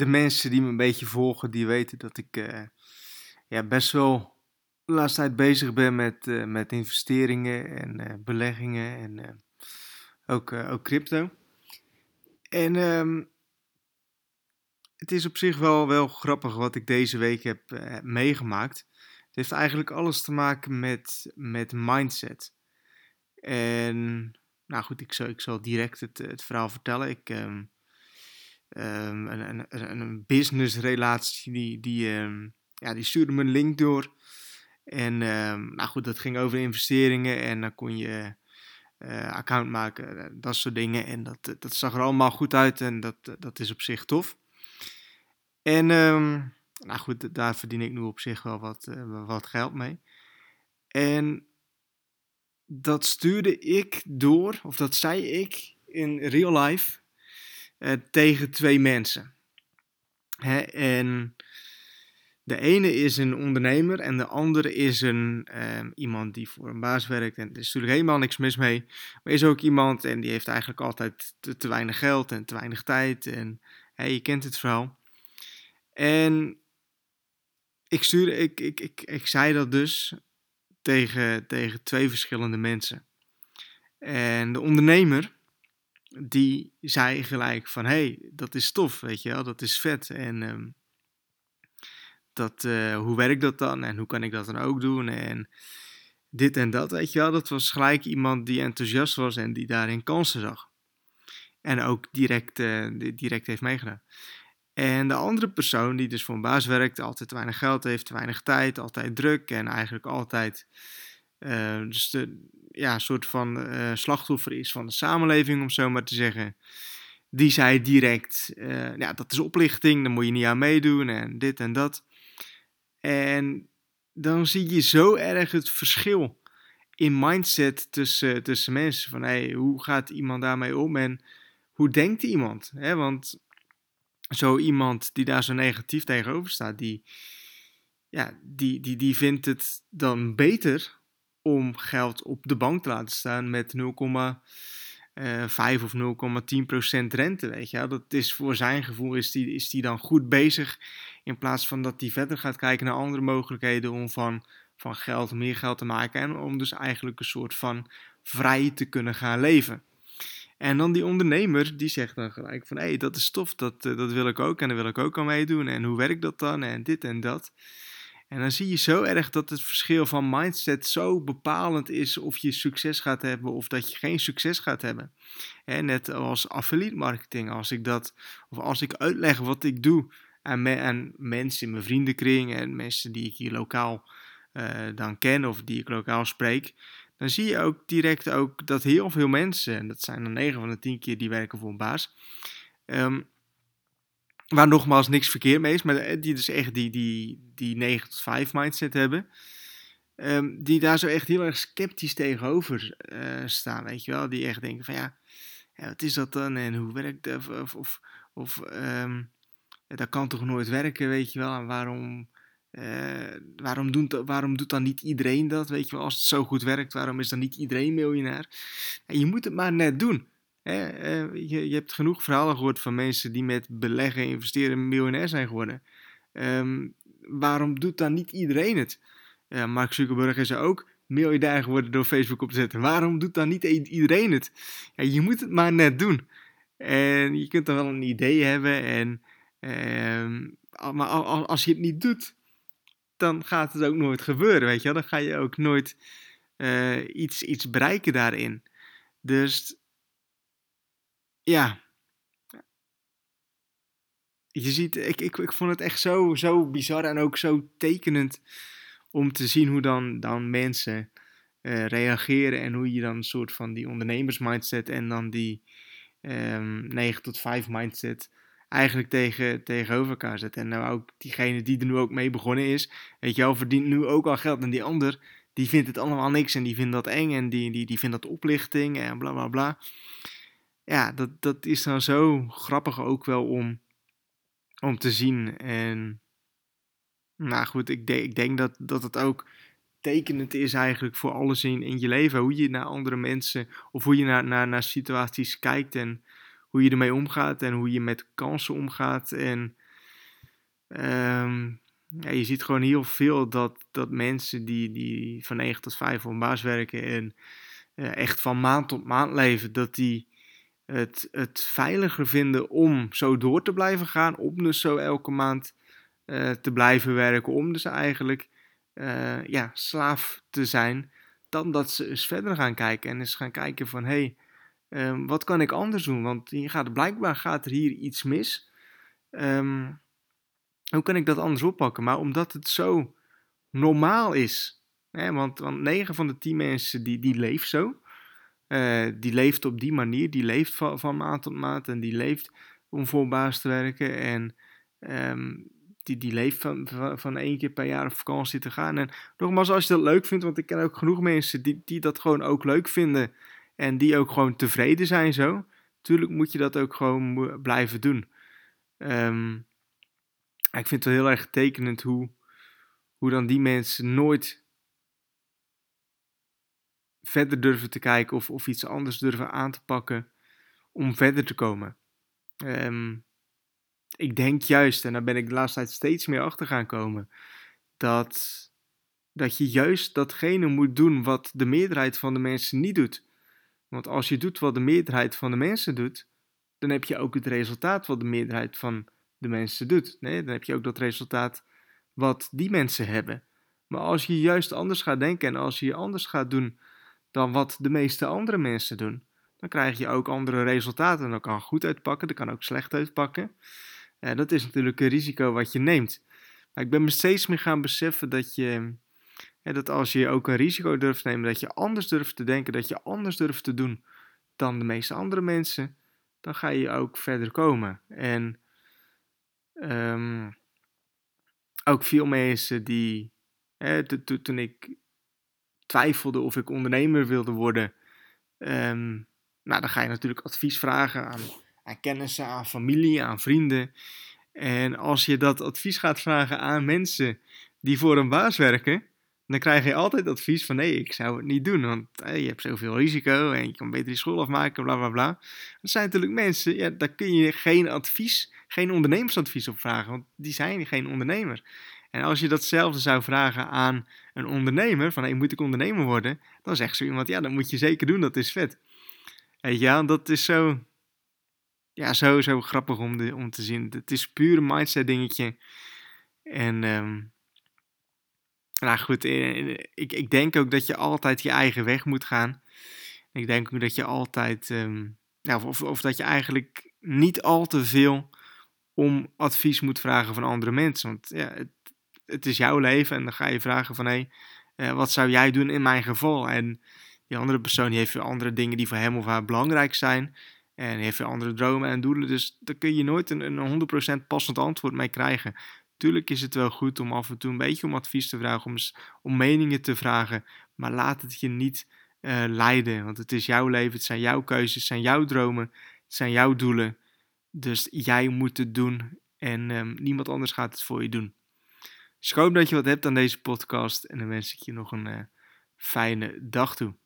de mensen die me een beetje volgen, die weten dat ik uh, ja, best wel de tijd bezig ben met, uh, met investeringen en uh, beleggingen en ook, ook crypto. En um, het is op zich wel, wel grappig wat ik deze week heb meegemaakt. Het heeft eigenlijk alles te maken met, met mindset. En nou goed, ik zal, ik zal direct het, het verhaal vertellen. Ik, um, een, een, een businessrelatie, die, die, um, ja, die stuurde me een link door. En nou goed, dat ging over investeringen en dan kon je uh, account maken, eh, dat soort dingen. En dat, dat zag er allemaal goed uit en dat, dat is op zich tof. En nou goed, daar verdien ik nu op zich wel wat, wat geld mee. En dat stuurde ik door, of dat zei ik in real life uh, tegen twee mensen. Hè? En de ene is een ondernemer en de andere is een, uh, iemand die voor een baas werkt. En er is natuurlijk helemaal niks mis mee. Maar is ook iemand en die heeft eigenlijk altijd te, weinig geld en te weinig tijd. En je kent het verhaal. En ik, stuurde, ik, ik, ik, ik zei dat dus tegen, tegen twee verschillende mensen. En de ondernemer, die zei gelijk van, hé, hey, dat is tof, weet je wel, dat is vet. En um, dat, uh, hoe werkt dat dan en hoe kan ik dat dan ook doen en dit en dat, weet je wel. Dat was gelijk iemand die enthousiast was en die daarin kansen zag. En ook direct, uh, direct heeft meegedaan. En de andere persoon die dus voor een baas werkt, altijd te weinig geld heeft, te weinig tijd, altijd druk en eigenlijk altijd uh, dus de, ja, soort van uh, slachtoffer is van de samenleving, om zo maar te zeggen. Die zei direct, uh, ja, dat is oplichting, daar moet je niet aan meedoen en dit en dat. En dan zie je zo erg het verschil in mindset tussen, tussen mensen. Van hey, hoe gaat iemand daarmee om en hoe denkt iemand? Want zo iemand die daar zo negatief tegenover staat, die, ja, die, die, die vindt het dan beter om geld op de bank te laten staan met 0,5 uh, of 0,10% rente. Weet je Dat is voor zijn gevoel is die, is die dan goed bezig. In plaats van dat hij verder gaat kijken naar andere mogelijkheden om van, van geld meer geld te maken. En om dus eigenlijk een soort van vrij te kunnen gaan leven. En dan die ondernemer, die zegt dan gelijk van... hé, hey, dat is tof, dat, uh, dat wil ik ook en daar wil ik ook aan meedoen. En hoe werkt dat dan en dit en dat. En dan zie je zo erg dat het verschil van mindset zo bepalend is... of je succes gaat hebben of dat je geen succes gaat hebben. En net als affiliate marketing, als ik dat... of als ik uitleg wat ik doe aan, me, aan mensen in mijn vriendenkring... en mensen die ik hier lokaal uh, dan ken of die ik lokaal spreek dan zie je ook direct ook dat heel veel mensen, en dat zijn er 9 van de 10 keer die werken voor een baas, um, waar nogmaals niks verkeerd mee is, maar eh, die dus echt die, die, die 9 tot 5 mindset hebben, um, die daar zo echt heel erg sceptisch tegenover uh, staan, weet je wel, die echt denken van ja, wat is dat dan en hoe werkt dat, of, of, of um, dat kan toch nooit werken, weet je wel, en waarom uh, waarom, doen, waarom doet dan niet iedereen dat? Weet je wel, als het zo goed werkt, waarom is dan niet iedereen miljonair? En je moet het maar net doen. Uh, je, hebt genoeg verhalen gehoord van mensen die met beleggen en investeren miljonair zijn geworden. Um, waarom doet dan niet iedereen het? Mark Zuckerberg is er ook miljardair geworden door Facebook op te zetten. Waarom doet dan niet iedereen het? Ja, je moet het maar net doen. En je kunt dan wel een idee hebben, en, ehm, maar als je het niet doet, dan gaat het ook nooit gebeuren, weet je wel. Dan ga je ook nooit uh, iets, iets bereiken daarin. Dus ja. Je ziet, ik, ik, ik vond het echt zo, zo bizar en ook zo tekenend om te zien hoe dan, dan mensen uh, reageren en hoe je dan een soort van die ondernemersmindset en dan die um, ehm, 9 tot 5 mindset eigenlijk tegen, tegenover elkaar zetten. En nou ook diegene die er nu ook mee begonnen is, weet je wel, verdient nu ook al geld. En die ander, die vindt het allemaal niks en die vindt dat eng en die, die, die vindt dat oplichting en bla bla bla. Ja, dat, dat is dan zo grappig ook wel om, om te zien. En nou goed, ik, de, ik denk dat, dat het ook tekenend is eigenlijk voor alles in, in je leven. Hoe je naar andere mensen of hoe je naar, naar, naar situaties kijkt en hoe je ermee omgaat en hoe je met kansen omgaat. En Ehm, ja, je ziet gewoon heel veel dat, dat mensen die, die van 9 tot 5 op een baas werken en uh, echt van maand tot maand leven, dat die het, het veiliger vinden om zo door te blijven gaan, om dus zo elke maand uh, te blijven werken, om dus eigenlijk uh, ja, slaaf te zijn, dan dat ze eens verder gaan kijken en eens gaan kijken van hé, hey, um, wat kan ik anders doen? Want hier gaat, blijkbaar gaat er hier iets mis. Um, hoe kan ik dat anders oppakken? Maar omdat het zo normaal is. Hè, want, want 9 van de 10 mensen die, die leeft zo. Uh, die leeft op die manier. Die leeft van, maand tot maand. En die leeft om voor baas te werken. En um, die, die leeft van, van, van, één keer per jaar op vakantie te gaan. En nogmaals, als je dat leuk vindt. Want ik ken ook genoeg mensen die, die dat gewoon ook leuk vinden. En die ook gewoon tevreden zijn zo. Tuurlijk moet je dat ook gewoon blijven doen. Um, ik vind het wel heel erg tekenend hoe, hoe dan die mensen nooit verder durven te kijken of, of iets anders durven aan te pakken om verder te komen. Um, ik denk juist, en daar ben ik de laatste tijd steeds meer achter gaan komen, dat, dat je juist datgene moet doen wat de meerderheid van de mensen niet doet. Want als je doet wat de meerderheid van de mensen doet, dan heb je ook het resultaat wat de meerderheid van de mensen doet. Nee, dan heb je ook dat resultaat wat die mensen hebben. Maar als je juist anders gaat denken en als je anders gaat doen dan wat de meeste andere mensen doen, dan krijg je ook andere resultaten. Dat kan goed uitpakken, dat kan ook slecht uitpakken. En dat is natuurlijk een risico wat je neemt. Maar ik ben me steeds meer gaan beseffen dat je, dat als je ook een risico durft te nemen, dat je anders durft te denken, dat je anders durft te doen dan de meeste andere mensen, dan ga je ook verder komen. En Um, ook veel mensen die, hè, toen ik twijfelde of ik ondernemer wilde worden, um, nou, dan ga je natuurlijk advies vragen aan, aan kennissen, aan familie, aan vrienden. En als je dat advies gaat vragen aan mensen die voor een baas werken, dan krijg je altijd advies van nee, ik zou het niet doen, want je hebt zoveel risico en je kan beter je school afmaken, bla bla bla. Dat zijn natuurlijk mensen, ja, daar kun je geen advies, geen ondernemersadvies op vragen, want die zijn geen ondernemer. En als je datzelfde zou vragen aan een ondernemer, van hey, moet ik ondernemer worden? Dan zegt zo iemand, ja, dat moet je zeker doen, dat is vet. En ja, dat is zo, ja, zo, zo grappig om, de, om te zien. Het is puur een mindset dingetje. En um, nou goed, eh, ik, ik denk ook dat je altijd je eigen weg moet gaan. Ik denk ook dat je altijd, ja, of, of dat je eigenlijk niet al te veel om advies moet vragen van andere mensen. Want ja, het, het is jouw leven en dan ga je vragen van hé, hey, uh, wat zou jij doen in mijn geval? En die andere persoon die heeft weer andere dingen die voor hem of haar belangrijk zijn. En heeft weer andere dromen en doelen. Dus daar kun je nooit een, een 100% passend antwoord mee krijgen. Tuurlijk is het wel goed om af en toe een beetje om advies te vragen, om, om meningen te vragen, maar laat het je niet uh, leiden, want het is jouw leven, het zijn jouw keuzes, het zijn jouw dromen, het zijn jouw doelen. Dus jij moet het doen en um, niemand anders gaat het voor je doen. Hoop dat je wat hebt aan deze podcast en dan wens ik je nog een uh, fijne dag toe.